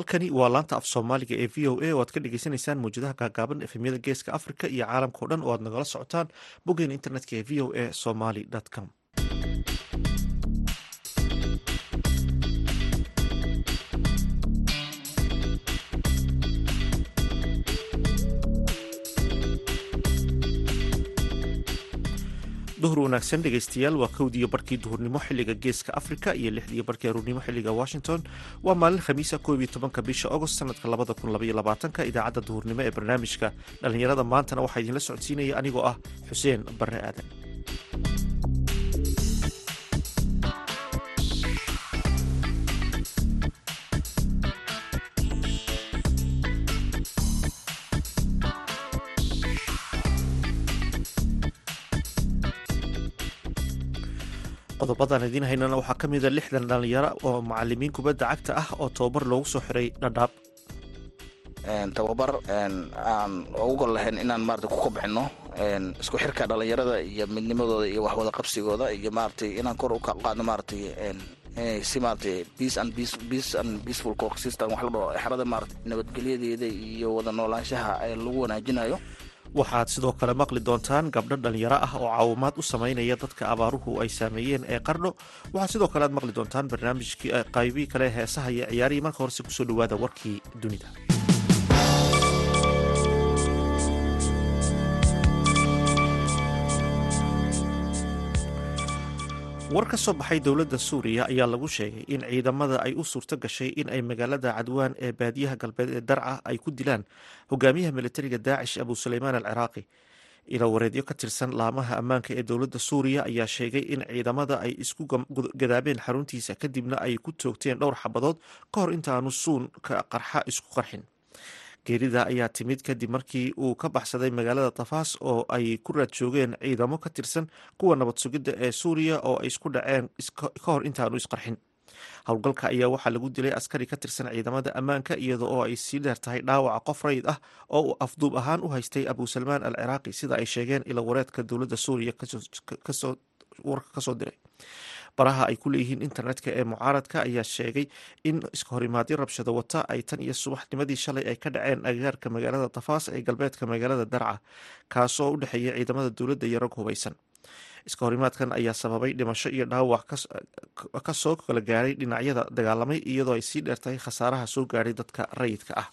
halkani waa laanta af soomaaliga ee v o a oo aad ka dhegeysaneysaan mawjadaha gaagaaban efemyada geeska africa iyo caalamka o dhan oo aad nagala socotaan boggeena internetka ee v o a somaly com duhur wanaagsan dhegeystayaal waa kowdiiyo barkii duhurnimo xilliga geeska africa iyo lixdiiyo barkii aruurnimo xilliga washington. Waa maalin khamiisa koob iyo tobanka bisha agost sanadka labada kun labaiyo labaatanka idaacadda duhurnimo ee barnaamijka. Dhallinyarada maantana waxaa idinla socodsiinaya anigoo ah xuseen barre aadan qodobadaan idiin haynana waxaa ka mida lixdan dhalinyaro oo macalimiin kubadda cagta ah oo tababar loogu soo xiray dhadhaab. Tababar aan ugu gol lahayn inaan maarata ku kobcino isku xirka dhalinyarada iyo midnimadooda iyo waxwada qabsigooda iyo maaratay inaan kor u qaadno maaratay si maaratay peace and wax la dhaho xerada maarata nabadgelyadeeda iyo wada noolaanshaha lagu wanaajinayo waxaad sidoo kale maqli doontaan gabdho dhalinyaro ah oo caawimaad u samaynaya dadka abaaruhu ay saameeyeen ee qardho. Waxaad sidoo kale aad maqli doontaan barnaamijkii qaybihii kale heesaha iyo ciyaarihii. Marka horese ku soo dhawaada warkii dunida war ka soo baxay dowladda suuriya ayaa lagu sheegay in ciidamada ay u suurto gashay in ay magaalada cadwaan ee baadiyaha galbeed ee darca ay ku dilaan hogaamiyaha militariga daacish abu suleymaan al ciraaqi ilawareedyo ka tirsan laamaha ammaanka ee dowladda suuriya ayaa sheegay in ciidamada ay isku gadaabeen xaruntiisa kadibna ay ku toogteen dhowr xabadood ka hor intaanu suunka qarxa isku qarxin geerida ayaa timid kadib markii uu ka baxsaday magaalada tafaas oo ay ku raad joogeen ciidamo ka tirsan kuwa nabad sugidda ee suuriya oo ay isku dhaceen ka hor intaanu isqarxin howlgalka ayaa waxaa lagu dilay askari ka tirsan ciidamada ammaanka iyada oo ay sii dheer tahay dhaawaca qof rayid ah oo uu afduub ahaan u haystay abu salmaan al ciraaqi sida ay sheegeen ilawareedka dowladda suuriya warka ka soo diray baraha ay ku leeyihiin internetka ee mucaaradka ayaa sheegay in iska horimaadyo rabshado wata ay tan iyo subaxnimadii shalay ay ka dhaceen agagaarka magaalada tafaas ee galbeedka magaalada darca kaasoo u dhexeeya ciidamada dowladda iyo rag hubaysan. Iska horimaadkan ayaa sababay dhimasho iyo dhaawac ka soo kala gaaray dhinacyada dagaalamay iyadoo ay sii dheertahay khasaaraha soo gaadhay dadka rayidka ah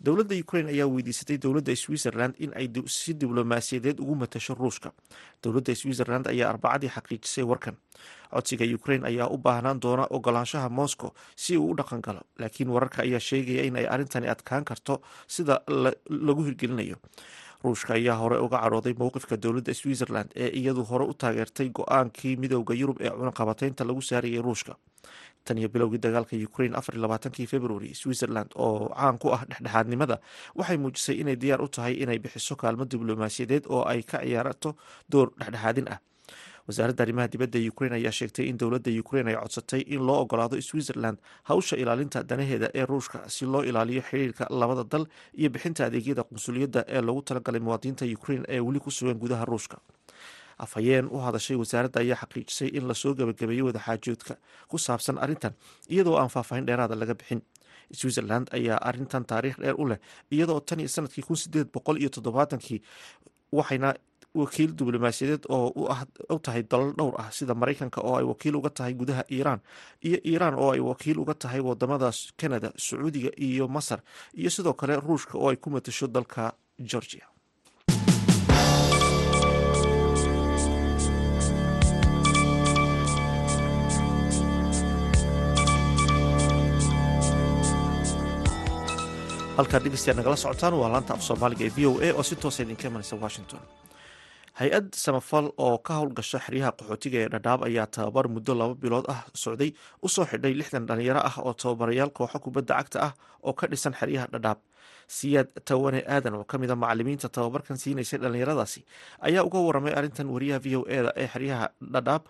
dowladda ukrain ayaa weydiisatay dowladda switzerland in ay si diblomaasiyadeed ugu matasho ruushka. Dowladda switzerland ayaa arbacadii xaqiijisay warkan. Codsiga ukrain ayaa u baahnaan doona ogolaanshaha moscow si uu u dhaqan galo laakiin wararka ayaa sheegaya in ay arrintani adkaan karto sida lagu hirgelinayo ruushka ayaa hore uga cadhooday mowqifka dowladda switzerland ee iyadu hore u taageertay go'aankii midowda yurub ee cunaqabateynta lagu saarayay ruushka. Tan iyo bilowgii dagaalka ukrain afar labaatankii february switzerland oo caan ku ah dhexdhexaadnimada waxay muujisay inay diyaar u tahay inay bixiso kaalmo diblomaasiyadeed oo ay ka ciyaarato door dhexdhexaadin ah wasaaradda arrimaha dibadda ukrain ayaa sheegtay in dowladda ukrain ay codsatay in loo ogolaado switzerland hawsha ilaalinta danaheeda ee ruushka si loo ilaaliyo xiriirka labada dal iyo bixinta adeegyada qunsuliyadda ee loogu talagalay muwaadiniinta ukrain ee weli ku sugan gudaha ruushka. Afhayeen u hadashay wasaaradda ayaa xaqiijisay in la soo gabagabeeyey wadaxaajoodka ku saabsan arrintan iyadoo aan faahfaahin dheeraada laga bixin. Switzerland ayaa arrintan taariikh dheer u leh iyadoo tan iyo sannadkii kun sideed boqol iyo toddobaatankii waxayna wakiil diblomaasiyadeed oo u tahay dalal dhowr ah sida maraykanka oo ay wakiil uga tahay gudaha iiraan iyo iiraan oo ay wakiil uga tahay waddamada canada sacuudiga iyo masar iyo sidoo kale ruushka oo ay ku matasho dalka georgia. Halkaad dhegeystayaad nagala socotaan waa laanta af soomaaliga ee v o a oo si toosa idinka imanaysa washington hay'ad samafal oo ka howlgasha xeryaha qaxootiga ee dhadhaab ayaa tababar muddo laba bilood ah socday u soo xidhay lixdan dhalinyaro ah oo tababarayaal kooxo kubadda cagta ah oo ka dhisan xeryaha dhadhaab siyaad tawane aadan oo ka mid a macalimiinta tababarkan siinaysay dhalinyaradaasi ayaa uga waramay arrintan wariyaha v o eda ee xeryaha dhadhaab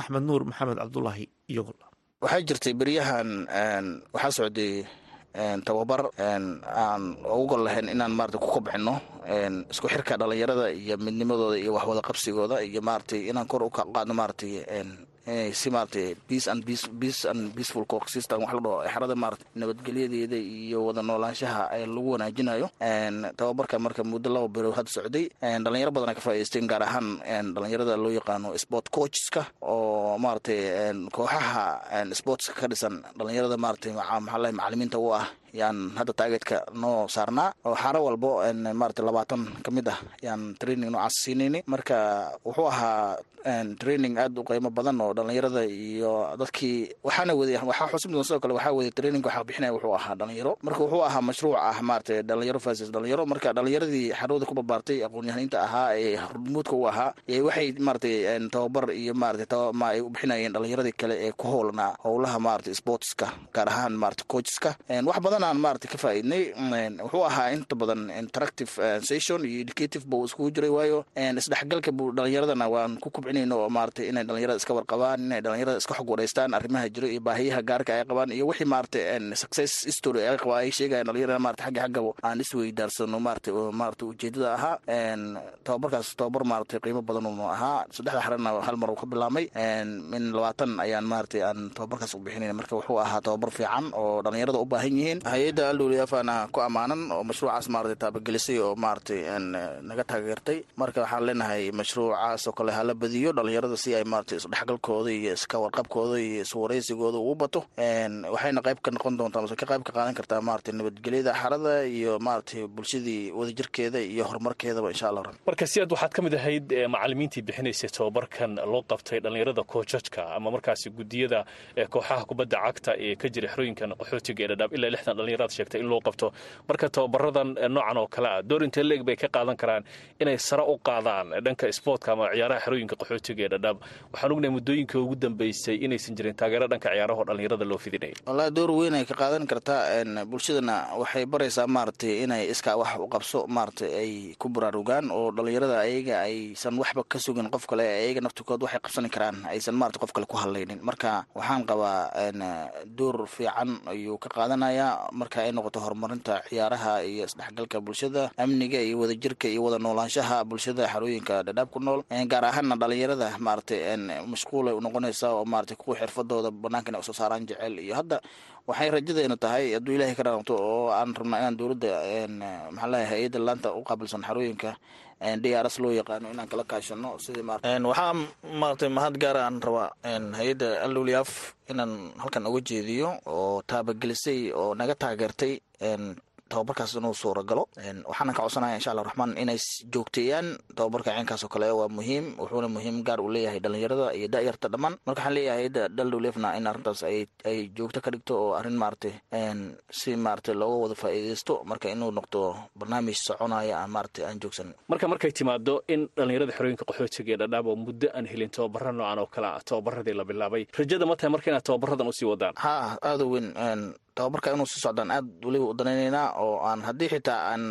axmed nuur maxamed cabdulaahi iyagol waxaa jirtay beryahan waxaa socday tababar aan ugu gol lahayn inaan maarata ku kobcino isku xirka dhalinyarada iyo midnimadooda iyo waxwada qabsigooda iyo maaratay inaan kor u qaadno maaratay si maaragtay peace and peace and peaceful coexistence wax la dhaho xerada maaragtay nabadgelyadeeda iyo wada noolaanshaha lagu wanaajinayo. Tababarka marka muddo laba bilood hadda socday dhalinyaro badan ay ka faa'idaysteen gaar ahaan dhalinyarada loo yaqaano sport coachska oo maaragtay kooxaha sportska ka dhisan. Dhalinyarada maaragtay maxaa lahay macalimiinta u ah yaan hadda taageedka noo saarnaa oo xaro walbo maarata labaatan ka mid ah yaan training noocaas siinayni marka wuxuu ahaa training aad u qiimo badan oo dhalinyarada iyo dadkii waxaana waday waxaa xusid mudan sidoo kale waxaa waday training waxaa bixinaya wuxuu ahaa dhalinyaro marka wuxuu ahaa mashruuc ah maarata dhalinyaro fasis dhalinyaro marka dhalinyaradii xarooda ku barbaartay aqoon-yahaniinta ahaa ee hormuudka u ahaa waxay maaratay tababar iyo maarata ma ay u kale ee ku howlnaa howlaha maarata sportska gaar ahaan maarata coachska wax badan aan maarata ka faa'iidnay wuxuu ahaa inta badan interactive session iyo educative buu iskugu jiray waayo isdhexgalka buu dhalinyaradana waan ku kubcinayna oo inay dhalinyarada iska warqabaan inay dhalinyarada iska xog wareystaan arrimaha jiro iyo baahiyaha gaarka ay qabaan iyo wixii maarata success history ay qabaa ay sheegayan dhalinyarada maarata xagga xaggaba aan isweydaarsano maarata maarata ujeedada ahaa tababarkaas tababar maarata qiimo badan uu ahaa. Saddexda xarana hal mar ka bilaabmay min labaatan ayaan maarata aan tababarkaas u bixinayna marka wuxuu ahaa tababar fiican oo dhalinyarada u baahan yihiin hay'adda aldowliyaafana ku ammaanan oo mashruucaas maarata taabagelisay oo maaratay naga taageertay. Marka waxaan leenahay mashruucaas oo kale hala badiyo dhalinyarada si ay maarata isdhexgalkooda iyo iska warqabkooda iyo iswareysigooda uu bato. Waxayna qayb ka noqon doontaa mase ka qayb ka qaadan kartaa maarata nabadgelyada xarada iyo maaratay bulshadii wadajirkeeda iyo horumarkeedaba insha allah marka si aad waxaad ka mid ahayd macalimiintii bixinaysay tababarkan loo qabtay dhalinyarada koojajka ama markaasi gudiyada kooxaha kubadda cagta ee ka jira xerooyinkan qaxootiga ee dhadhaab ilaa lixdan dhalinyaraad sheegtay in loo qabto marka tababaradan noocan oo kale ah. Door intee leeg bay ka qaadan karaan inay sare u qaadaan dhanka sportka ama ciyaaraha xerooyinka qaxootiga ee dhadhaab waxaan ognahay muddooyinka ugu dambeysay inaysan jirin taageero dhanka ciyaaraho dhalinyarada loo fidinaya wallahi door weyn ay ka qaadan kartaa bulshadana waxay baraysaa maaragtay inay iskaa wax u qabso maaragtay ay ku baraarugaan oo dhalinyarada ayaga aysan waxba ka sugin qof kale ayaga naftirkood waxay qabsani karaan aysan maarata qof kale ku hadlaynin. Marka waxaan qabaa door fiican ayuu ka qaadanayaa marka ay noqoto horumarinta ciyaaraha iyo isdhexgalka bulshada amniga iyo wadajirka iyo wada noolaanshaha bulshada xarooyinka dhadhaab ku nool gaar ahaana dhalinyarada maaragtay mashquulay unoqonaysaa oo maarata kuwa xirfadooda banaanka inay u soo saaraan jecel iyo hadda waxay rajadeenu tahay hadduu ilaahay ka raabto oo aan rabnaa inaan dowladda maxaa leeyahay hay'adda laanta u qaabilsan xarooyinka drs loo yaqaano inaan kala kaashano waxaa maaragtay mahad gaara aan rabaa hay'adda alowliyaaf inaan halkan uga jeediyo oo taabagelisay oo naga taageertay tababarkaas inuu suuragalo waxaana ka codsanaya insha allah raxmaan inay joogteeyaan tababarka ceenkaas oo kale waa muhiim wuxuuna muhiim gaar uu leeyahay dhalinyarada iyo da'yarta dhammaan. Marka waxaan leeyahay hayadda dhaldowlefna in arrintaas ay joogto ka dhigto oo arrin maaragtay si maaragtay looga wada faa'iidaysto marka inuu noqdo barnaamij soconaya aan maaragtay aan joogsan. Marka markay timaado in dhalinyarada xerooyinka qaxootiga ee dhadhaab oo muddo aan helin tababara noocan oo kale ah tababaradii la bilaabay rajada ma tahay marka inaad tababaradan u sii wadaan? Ha aada weyn tababarka inuu sii socdaan aad weliba u danaynaynaa oo aan haddii xitaa aan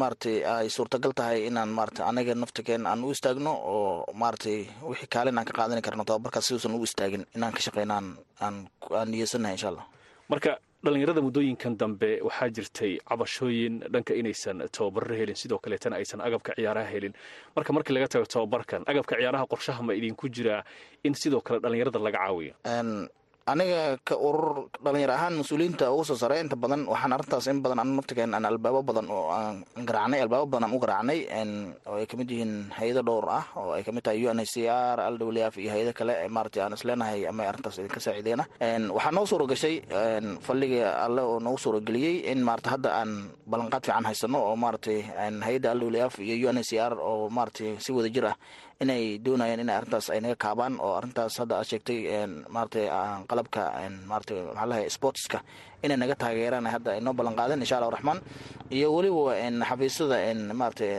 maaragtay ay suurtagal tahay inaan maarata anaga naftikeen aan u istaagno oo maaragtay wixii kaalin aan ka qaadani karno tababarkaas siduusan u istaagin inaan ka shaqeynaan aan aan insha allah marka dhalinyarada muddooyinkan dambe waxaa jirtay cabashooyin dhanka inaysan tababarro helin sidoo kaleetana aysan agabka ciyaaraha helin. Marka markii laga tago tababarkan agabka ciyaaraha qorshaha ma idinku jiraa in sidoo kale dhalinyarada laga caawiyo aniga ka urur dhalinyar ahaan mas'uuliyiinta ugu soo sare inta badan waxaan arrintaas in badan anu naftigeen aan albaabo badan oo aan garaacnay albaabo badan aan u garaacnay oo ay ka mid yihiin hay'ado dhowr ah oo ay ka mid tahay u n h c r aldowliaf iyo hay'ado kale maaragtay aan isleenahay ama arrintaas idinka saaciideena waxaa noo suura gashay alle oo noogu suura geliyey in maarata hadda aan ballanqaad fiican haysano oo maaragtay hay'adda aldowliaf iyo u n h c r oo maaragtay si wada jir ah inay doonayaan inay arrintaas ay naga kaabaan oo arrintaas hadda aad sheegtay maaragtay qalabka maxaa lahay sportska inay naga taageeraan hadda ay noo ballan qaadeen insha allah raxmaan. Iyo weliba xafiisyada maaragtay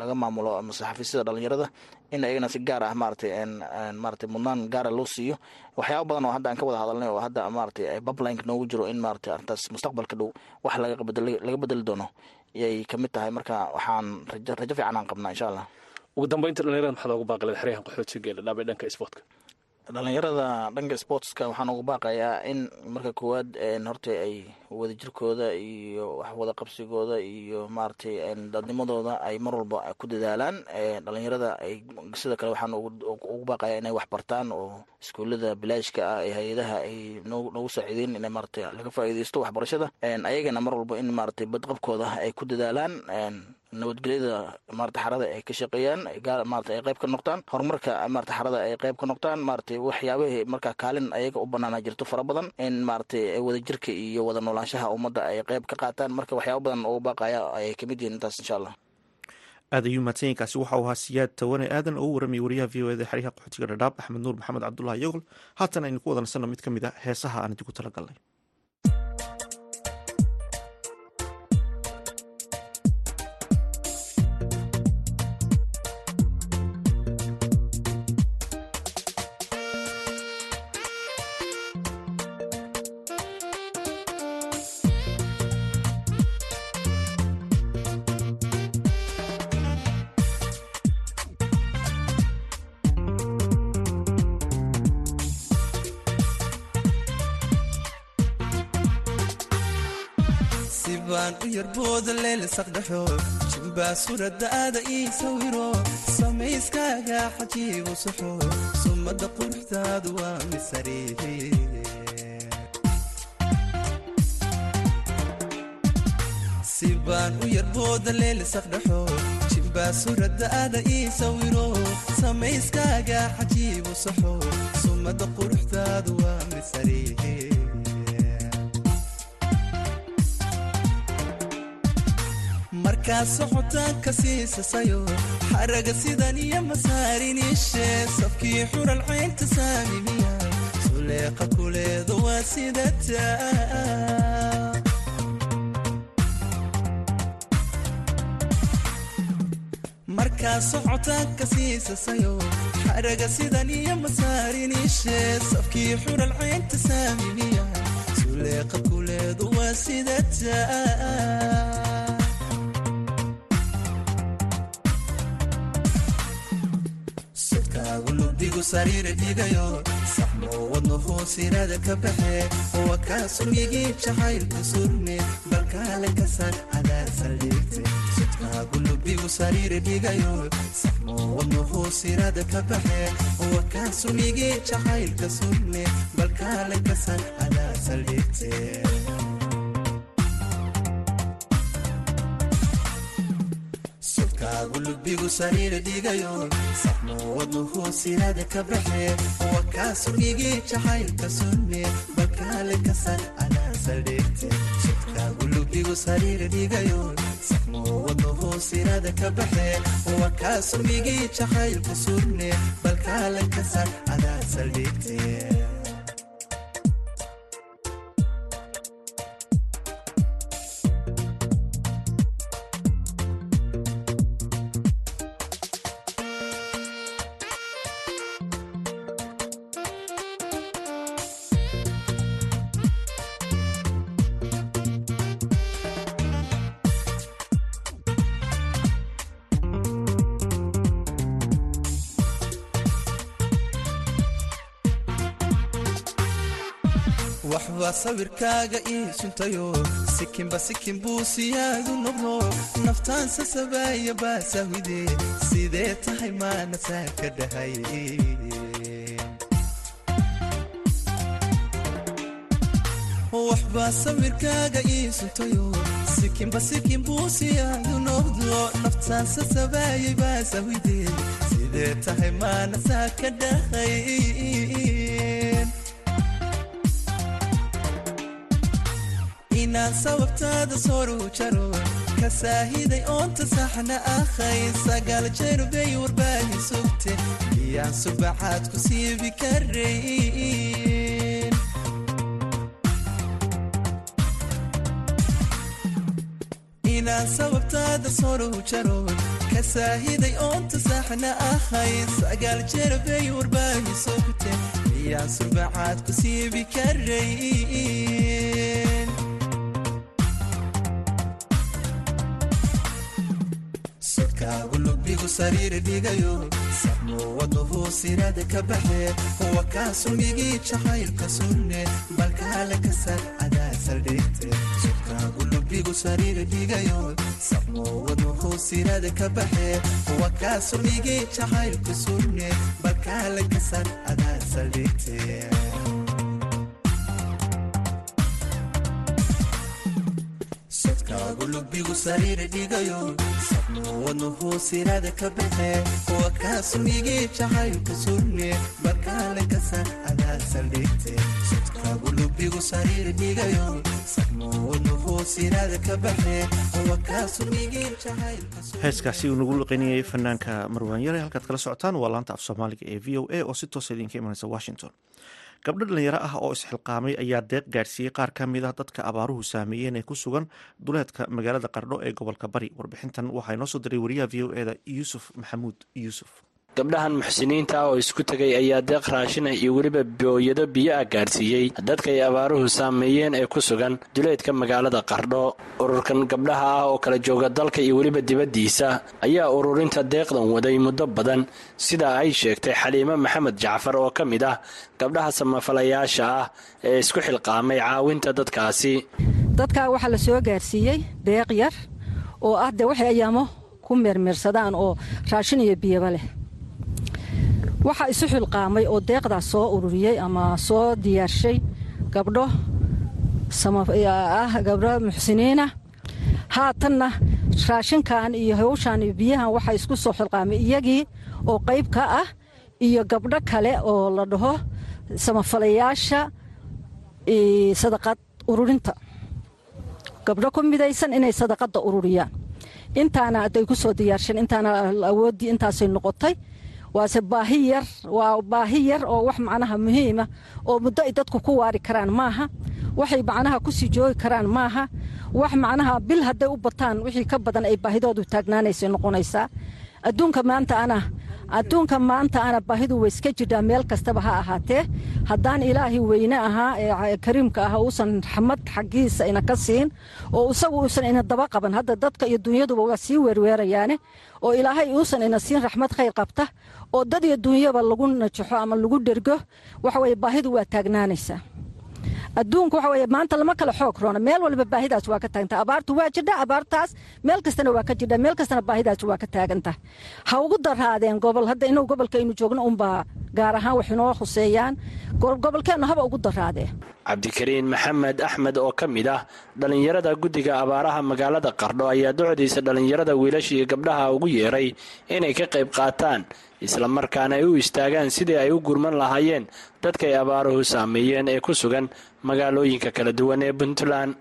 laga maamulo mase xafiisyada dhalinyarada in ayagana si gaar ah maaragtay maaragtay mudnaan gaara loo siiyo. Waxyaaba badan oo hadda aan ka wada hadalnay oo hadda maaragtay bablineka noogu jiro in maaragtay arrintaas mustaqbalka dhow wax laga bedeli doono yay ka mid tahay. Marka waxaan rajo fiican aan qabnaa insha allah ugu dambeynta dhalinyarada maxaad ugu baaqi leed xeryahan qaxootiga ee dhadhaab ee dhanka isboortka dhalinyarada dhanka sportska waxaan ugu baaqayaa in marka koowaad horta ay wadajirkooda iyo wax wada qabsigooda iyo maaragtay dadnimadooda ay mar walba ku dadaalaan. Dhalinyarada ay sida kale waxaan ugu baaqayaa inay wax bartaan oo iskuullada bilaashka ah ee hay'adaha ay noogu saaciideyn in maaragtay laga faa'iideysto waxbarashada. Ayagana mar walba in maaragtay badqabkooda ay ku dadaalaan nabadgelyada maarata xarada ay ka shaqeeyaan maarata ay qayb ka noqdaan horumarka maarata xarada ay qayb ka noqdaan maarata waxyaabahii markaa kaalin ayaga u banaana jirto fara badan in maarata wadajirka iyo wada noolaanshaha ummadda ay qayb ka qaataan. Marka waxyaaba badan ugu baaqaya ayay ka mid yihiin intaas insha allah aad ayuu mahadsanyainkaasi waxa uu ahaa siyaad tawane aadan oo u warramiyay wariyaha v o eda xeryaha qaxootiga dhadhaab axmed nuur maxamed cabdulahi yogol. Haatan aynu ku wadansanno mid ka mid a heesaha aan idigu talagalnay sibaan u yarbooda leelisaqdhaxo jimbaa suradaada ii sawiro. Samayskaaga xajiibu saxo. Summada quruxdaadu waa misariihe sibaan u yarbooda leelisaqdhaxo jimbaa suradaada ii sawiro. Samayskaaga xajiibu saxo. Summada quruxdaadu waa misariihe markaa socotaanka siisasayo xaraga sidan iyo masaariniishe safkii xural caynta saamimiya. Suleeqa kuleedu waa sidataa markaa socotaanka siisasayo xaraga sidan iyo masaariniishe safkii xural caynta saamimiya. Suleeqa kuleedu waa sidataa digu sariira dhigayo saxmoo wadno hoosiraada ka baxe waa kaa suryigii jacaylka surne balkaale ka sar adaa saldhigte. Sudkaagu lubigu sariira dhigayo saxmoo wadno hoosiraada ka baxe waa kaa suryigii jacaylka surne balkaale ka sar adaa saldhigte sudkaagu lubigu sariira dhigayo saxmoo wadno hoosiraada ka baxe waa kaa suryigii jacaylka sunne. Balkaale ka sar adaa saldhigte sudkaagu lubigu sariira dhigayo saxmoo wadno hoosiraada ka baxe waa kaa suryigii jacaylka sunne. Balkaale ka sar adaa sawirkaaga ii suntayo. Sikinba sikin buu siyaadu noqdo. Naftaan sasabaaya baasahwide sidee tahay maana saa ka dhahay? Waxbaa sawirkaaga ii suntayo. Sikinba sikin buu siyaadu noqdo. Naftaan sasabaayay baasahwide sidee tahay maana saa ka dhahay inaan sababtaada soru jaro. Ka saahiday oonta saxna akhay sagaal jeer bay warbaahi sugte. Miyaan subaxaad ku siibi inaan sababtaada soru jaro. Ka saahiday oonta saxna akhay sagaal jeer bay warbaahi sugte. Miyaan subaxaad ku siibi karayn lubigu sariira dhigayo saxmoo wadnuhu sirada ka baxee kuwa kaa sumigii jacaylka sunne balkaale ka sar adaa saldhigte sudkaagu lubigu sariira dhigayo saxmoo wadnuhu sirada ka baxee kuwa kaa sumigii jacaylka sunne balkaale ka sar adaa saldhigte sodkaagu lubigu sariira dhigayo wadnuhu sirada ka baxee kuwa kaa sumigii jacaylka sunne balkaale ka sar adaa saldhigte sodkaagu lubigu sariira dhigayo sabnuu wadnuhu sirada ka baxee kuwa kaa sumigii jacaylka heeskaasi uu nagu luqeynayay fanaanka marwaanyare halkaad kala socotaan waa laanta af soomaaliga ee v o a oo si toosa idinka imanaysa washington gabdho dhalinyaro ah oo isxilqaamay ayaa deeq gaadhsiiyey qaar ka mid ah dadka abaaruhu saameeyeen ee ku sugan duleedka magaalada qardho ee gobolka bari. Warbixintan waxaa inoo soo diray wariyaha v o eda yuusuf maxamuud yuusuf gabdhahan muxsiniinta ah oo isku tegay ayaa deeq raashina iyo weliba booyado biyo ah gaadhsiiyey dadka ay abaaruhu saameeyeen ee ku sugan duleedka magaalada qardho. Ururkan gabdhaha ah oo kala jooga dalka iyo weliba dibaddiisa ayaa ururinta deeqdan waday muddo badan. Sidaa ay sheegtay xaliimo maxamed jacfar oo ka mid ah gabdhaha samafalayaasha ah ee isku xilqaamay caawinta dadkaasi. Dadkaa waxaa la soo gaarsiiyey deeq yar oo ah dee waxay ayaamo ku meermeersadaan oo raashin iyo biyaba leh waxaa isu xilqaamay oo deeqdaas soo ururiyey ama soo diyaarshay gabdho ah gabdho muxsiniina. Haatanna raashinkan iyo hawshan iyo biyahan waxaa isku soo xilqaamay iyagii oo qayb ka ah iyo gabdho kale oo la dhaho samafalayaasha sadaqad ururinta. Gabdho ku midaysan inay sadaqadda ururiyaan. Intaana aday ku diyaarsheen intaana awooddii intaasay noqotay waase baahi yar waa baahi yar oo wax macnaha muhiima oo muddo ay dadku ku waari karaan maaha. Waxay macnaha ku sii joogi karaan maaha. Wax macnaha bil hadday u bataan wixii ka badan ay baahidoodu taagnaanaysay noqonaysaa adduunka maanta ana adduunka maanta ana baahidu way iska jirtaa meel kastaba ha ahaatee haddaan ilaahi weyne ahaa ee kariimka ah uusan raxmad xaggiisa ina ka siin oo isagu uusan ina daba qaban hadda dadka iyo dunyaduba waa sii weerweerayaane oo ilaahay uusan ina siin raxmad khayr qabta oo dad iyo dunyaba lagu najaxo ama lagu dhergo waxa weye baahidu waa taagnaanaysaa adduunku waxa weye maanta lama kala xoog roona meel walba baahidaas waa ka taaganta. Abaartu waa jirdha abaartaas meel kastana waa ka jirdha meel kastana baahidaas waa ka taaganta. Ha ugu daraadeen gobol. Hadda inuu gobolkaynu joogno unbaa gaar ahaan wax inoo khuseeyaan gobolkeennu haba ugu daraadee cabdikariin maxamed axmed oo ka mid ah dhallinyarada guddiga abaaraha magaalada qardho ayaa docdiisa dhallinyarada wiilasha iyo gabdhaha ugu yeeray inay ka qayb qaataan islamarkaana ay u istaagaan sidii ay u gurman lahaayeen dadkay abaaruhu saameeyeen ee ku sugan magaalooyinka kala duwan ee puntland.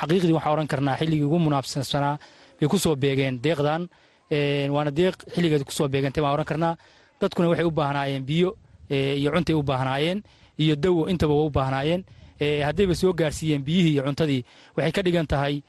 Xaqiiqdii waxaan odhan karnaa xilligii ugu munaabsansanaa bay ku soo beegeen deeqdan. Waana deeq xilligeed ku soo beegantay baan odhan karnaa dadkuna waxay u baahnaayeen biyo iyo cuntay u baahnaayeen iyo dawo intaba waa u baahnaayeen. Haddayba soo gaarsiiyeen biyihii iyo cuntadii waxay ka dhigan tahay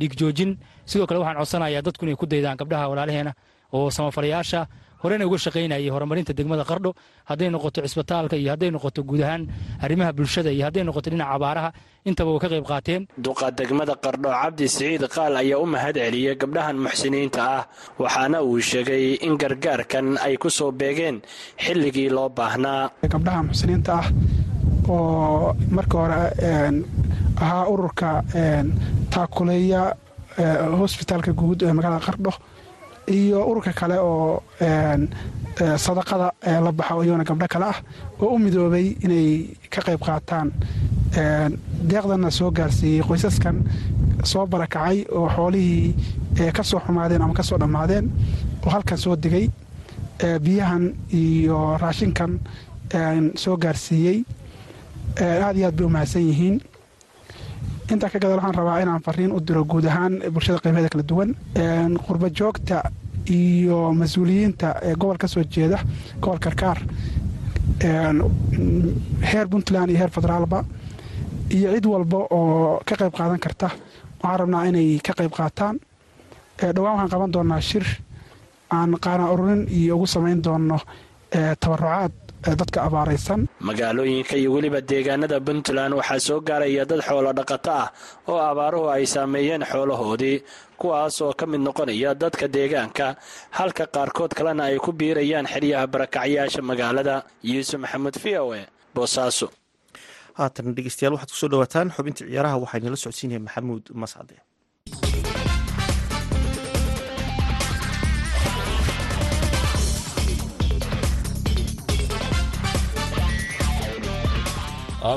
dhigjoojin sidoo kale waxaan codsanayaa dadku inay ku daydaan gabdhaha walaalaheena oo samafalayaasha horena uga shaqaynayay horumarinta degmada qardho hadday noqoto cisbitaalka iyo hadday noqoto guud ahaan arrimaha bulshada iyo hadday noqoto dhinaca abaaraha intaba way ka qayb qaateen. Duqa degmada qardho cabdi siciid qaal ayaa u mahad celiyey gabdhahan muxsiniinta ah waxaana uu sheegay in gargaarkan ay ku soo beegeen xilligii loo baahnaa. Gabdhaha muxsiniinta ah oo marka hore ahaa ururka taakuleeya hosbitaalka guud ee magaalada qardho iyo ururka kale oo sadaqada la baxo iyagona gabdho kale ah oo u midoobay inay ka qayb qaataan. Deeqdanna soo gaarsiiyey qoysaskan soo barakacay oo xoolihii ka soo xumaadeen ama ka soo dhammaadeen oo halkan soo degay biyahan iyo raashinkan soo gaarsiiyey. Aad iyo aad bay u mahadsan yihiin intaa ka gadal waxaan rabaa inaan fariin u diro guud ahaan bulshada qaybaheeda kala duwan qurba joogta iyo mas'uuliyiinta ee gobol ka soo jeeda gobol karkaar heer puntland iyo heer federaalba iyo cid walba oo ka qayb qaadan karta waxaan rabnaa inay ka qayb qaataan. Dhowaan waxaan qaban doonaa shir aan qaana ururin iyo ugu samayn doonno tabarucaad dadka abaaraysan. Magaalooyinka iyo weliba deegaanada puntland waxaa soo gaaraya dad xoolo dhaqato ah oo abaaruhu ay saameeyeen xoolahoodii kuwaas oo ka mid noqonaya dadka deegaanka. Halka qaarkood kalena ay ku biirayaan xeryaha barakacyaasha magaalada. Yuusuf maxamuud v o e boosaaso haatan dhegeystayaal waxaad ku soo dhawaataan xubintii ciyaaraha. Waxaynala socodsiinaya maxamuud mascade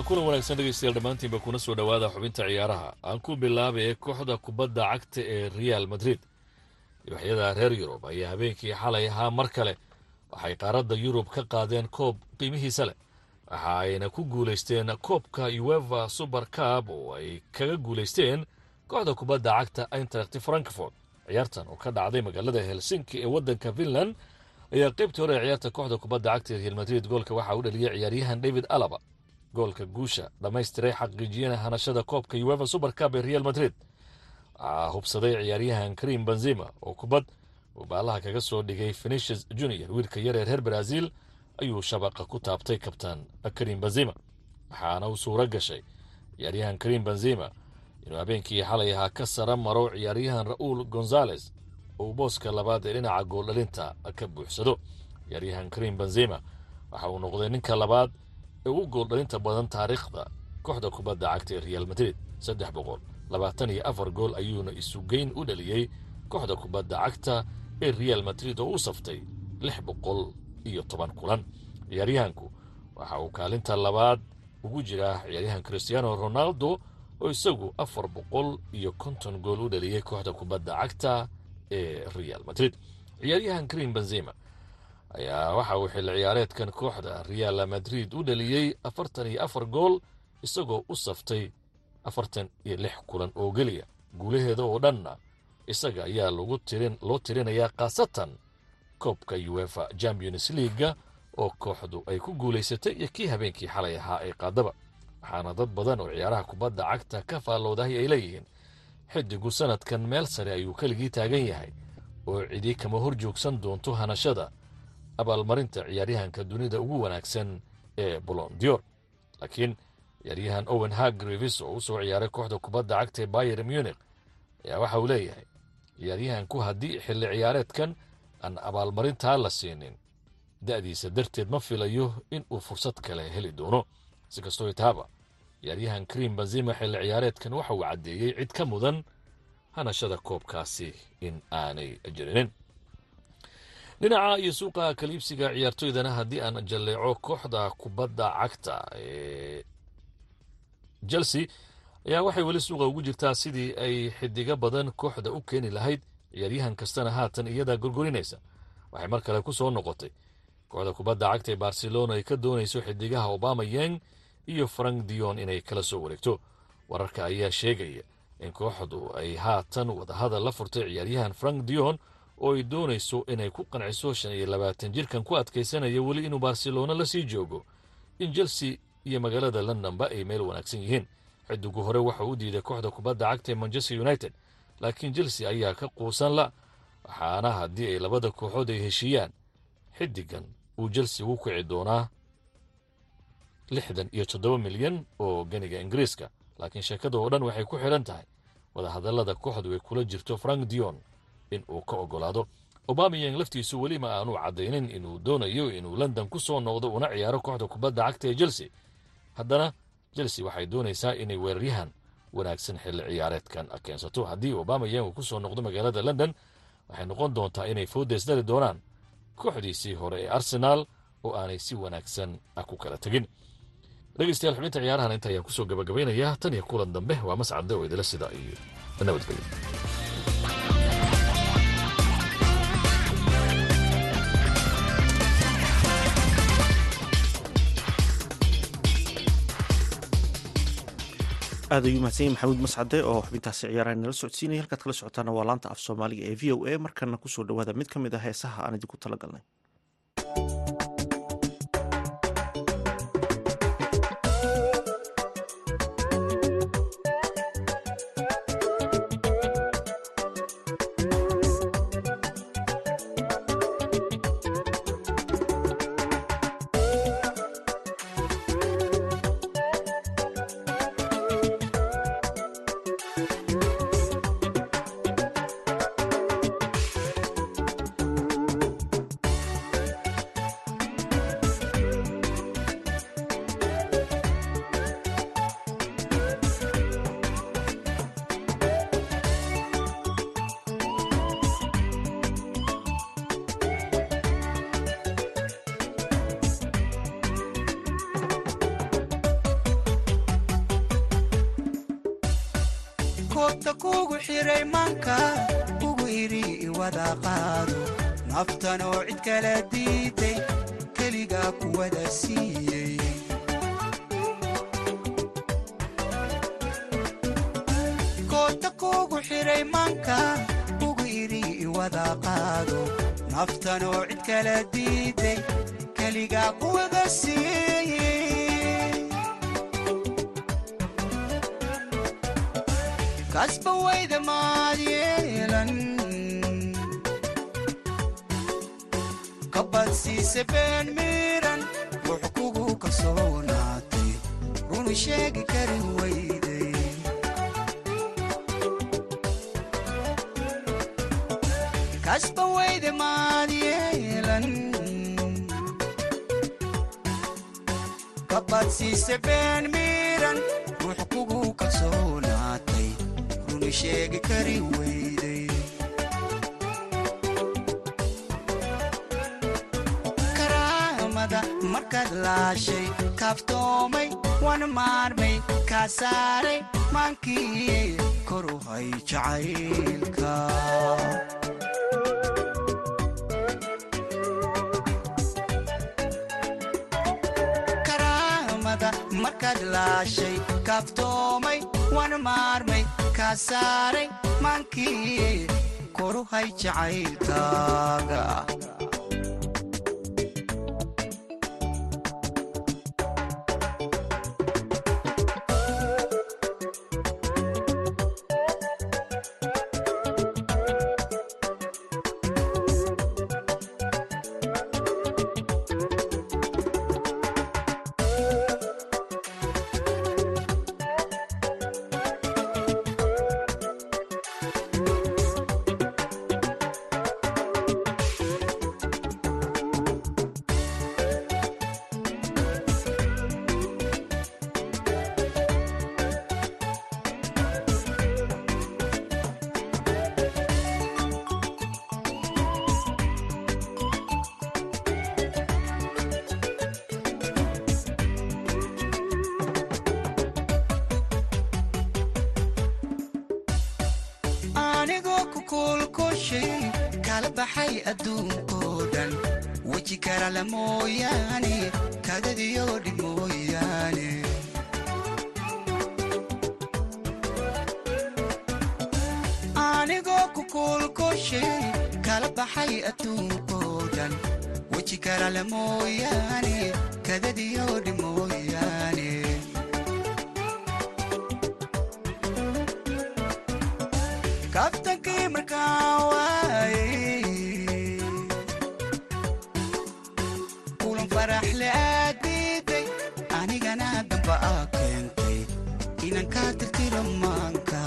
kulan wanaagsan dhegeystayaal dhammaantiinba kuna soo dhowaada xubinta ciyaaraha. Aan ku bilaabay kooxda kubadda cagta ee real madrid. Dibaxyada reer yurub ayaa habeenkii xalay ahaa mar kale. Waxay qaaradda yurub ka qaadeen koob qiimihiisa leh. Waxa ayna ku guulaysteen koobka ueva suber cab oo ay kaga guulaysteen kooxda kubadda cagta eintracht frankfort ciyaartan oo ka dhacday magaalada helsinki ee waddanka finland ayaa qaybtii hore ee ciyaarta kooxda kubadda cagta ee real madrid. Goolka waxaa u dhaliyay ciyaaryahan david alaba goolka guusha dhammaystiray xaqiijiyana hanashada koobka ueva suber cab ee real madrid. Waxaa hubsaday ciyaaryahan karim benzima oo kubad uu baalaha kaga soo dhigay fenicius junior. Wiilka yar ee reer brazil ayuu shabaqa ku taabtay kabtaan karim benzima waxaana u suuro gashay. Ciyaaryahan karim benzima inuu habeenkii xalay ahaa ka sara maro ciyaaryahan ra'uul gonzales uu booska labaad ee dhinaca gooldhalinta ka buuxsado. Ciyaaryahan karim benzima waxa uu noqday ninka labaad ee ugu gooldhalinta badan taariikhda kooxda kubadda cagta ee real madrid. Saddex boqol labaatan iyo afar gool ayuuna isugeyn u dhaliyey kooxda kubadda cagta ee real madrid oo u saftay lix boqol iyo toban kulan. Ciyaaryahanku waxa uu kaalinta labaad ugu jiraa ciyaaryahan christiano ronaldo oo isagu afar boqol iyo konton gool u dhaliyey kooxda kubadda cagta ee real madrid. Ciyaaryahan karim benzima ayaa waxa uu xilli ciyaareedkan kooxda real madrid u dhaliyey afartan iyo afar gool isagoo u saftay afartan iyo lix kulan oo geliya. Guulaheeda oo dhanna isaga ayaa lagu tirin loo tirinayaa khaasatan koobka uefa champions leaga oo kooxdu ay ku guulaysatay iyo kii habeenkii xalay ahaa ee qaadaba. Waxaana dad badan oo ciyaaraha kubadda cagta ka faalloodahay ay leeyihiin xidigu sanadkan meel sare ayuu keligii taagan yahay oo cidi kama hor joogsan doonto hanashada abaalmarinta ciyaaryahanka dunida ugu wanaagsan ee bolondior laakiin ciyaaryahan owen hagrivis oo u soo ciyaaray kooxda kubadda cagta ee bayer munich ayaa waxa uu leeyahay ciyaaryahanku haddii xilli ciyaareedkan aan abaalmarintaa la siinin. Da'diisa darteed ma filayo in uu fursad kale heli doono. Si kastoo itaaba ciyaaryahan karim benzima xilli ciyaareedkan waxa uu caddeeyey cid ka mudan hanashada koobkaasi in aanay jirinin dhinaca iyo suuqa kaliibsiga ciyaartoydana haddii aan jalleeco kooxda kubadda cagta ee chelsea ayaa waxay weli suuqa ugu jirtaa sidii ay xidigo badan kooxda u keeni lahayd ciyaaryahan kastana haatan iyadaa gorgorinaysa waxay mar kale ku soo noqotay. Kooxda kubadda cagta ee barcelona ay ka doonayso xidigaha obama yeng iyo frank dion inay kala soo wareegto. Wararka ayaa sheegaya in kooxdu ay haatan wadahadal la furtay ciyaaryahan frank dion oo ay doonayso inay ku qanciso shan iyo labaatan jirkan ku adkaysanaya weli inuu barcelona la sii joogo. In chelsea iyo magaalada londonba ay meel wanaagsan yihiin. Xidigu hore waxa u diiday kooxda kubadda cagta ee manchester united laakiin chelsea ayaa ka quusan la waxaana haddii ay labada kooxood ay heshiiyaan xidigan uu chelsea ugu kici doonaa lixdan iyo toddoba milyan oo ganiga ingiriiska. Laakiin sheekada oo dhan waxay ku xidhan tahay wadahadallada kooxdu ay kula jirto frank dion in uu ka oggolaado. Obamiyang laftiisu weli ma aanu caddaynin inuu doonayo inuu london ku soo noqdo una ciyaaro kooxda kubadda cagta ee chelsea. Haddana chelsea waxay doonaysaa inay weeraryahan wanaagsan xilli ciyaareedkan keensato haddii obamayang uu ku soo noqdo magaalada london waxay noqon doontaa inay foodeys doonaan kooxdiisii hore ee arsenaal oo aanay si wanaagsan ku kala tegin dhegeystayaal xubinta ciyaarahan inta ayaan ku soo gabagabaynayaa tan iyo kulan dambe waa mascadde oo idila sida iyo nabadgelyo aad ayuu mahadsan maxamuud mascade oo xubintaasi ciyaaraha nala socodsiinaya. Halkaad kala socotaana waa laanta af soomaaliga ee v o a. Markana ku soo dhawaada mid ka mid ah heesaha aan idinku talagalnay. koobta kugu xiray maanka ugu idhi iwada qaado. Naftanoo cid kala diiday keligaa kuwada siiyey. Koobta kugu xiray maanka ugu idhi iwada qaado. Naftanoo cid kala diiday keligaa kuwada siiyey kasba been ruux kugu kalsoonaatay runu sheegi kari wayday sheegi kari wayday karaamada markaad laashay kaaftoomay wan maarmay kaa saaray maankii kor u jacaylka. Markaad laashay kaaftoomay wan maarmay kaa saaray maankii kor u hay jacaylkaaga kuulkushay kala baxay adduunkoo dhan weji karala mooyaane kadadiyo dhib mooyaane. Anigoo ku kuulkushay kala baxay adduunkoo dhan weji karala mooyaane kadadiyo dhib mooyaane kabtankii markaa waayey kulan faraxle aad diiday anigana damba aa keentay inan kaa tirtiro maanka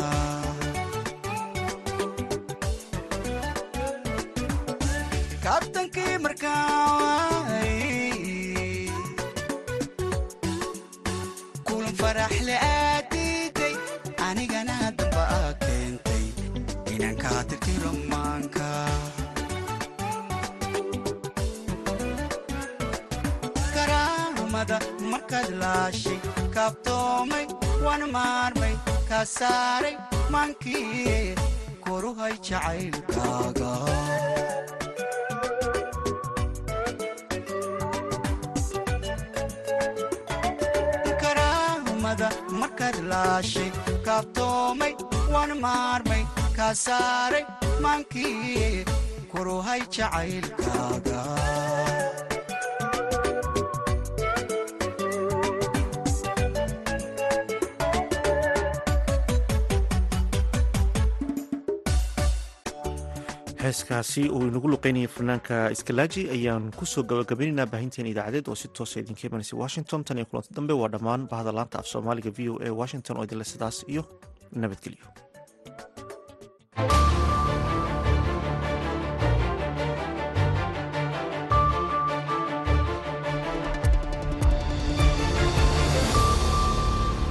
kabtankii markaa markaad laashay kaabtoomay wan maarmay kaa saaray maankii koruhay jacaylkaaga markaad laashay kaabtoomay wan maarmay kaa saaray maankii koruhay jacaylkaaga heeskaasi uu inagu luqeynayay fanaanka iskalaaji ayaan ku soo gabagabaynaynaa baahinteen idaacadeed oo si toosa idinka imanaysa washington. Tan iyo kulanti dambe waa dhammaan bahda laanta af soomaaliga v o a washington oo idinle sidaas iyo nabadgelyo